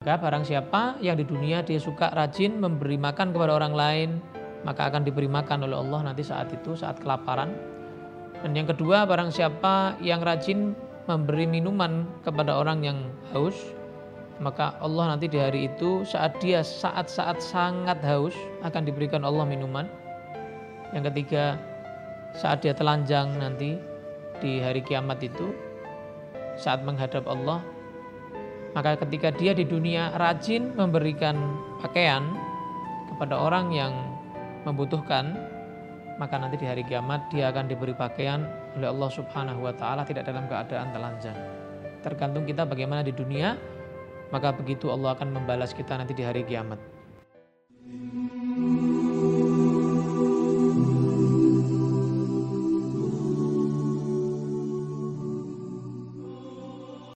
Maka barang siapa yang di dunia dia suka rajin memberi makan kepada orang lain, maka akan diberi makan oleh Allah nanti saat itu, saat kelaparan. Dan yang kedua, barang siapa yang rajin memberi minuman kepada orang yang haus, maka Allah nanti di hari itu saat dia saat-saat sangat haus akan diberikan Allah minuman. Yang ketiga, saat dia telanjang nanti di hari kiamat itu, saat menghadap Allah, maka ketika dia di dunia rajin memberikan pakaian kepada orang yang membutuhkan, maka nanti di hari kiamat dia akan diberi pakaian oleh Allah Subhanahu wa taala tidak dalam keadaan telanjang. Tergantung kita bagaimana di dunia, maka begitu Allah akan membalas kita nanti di hari kiamat.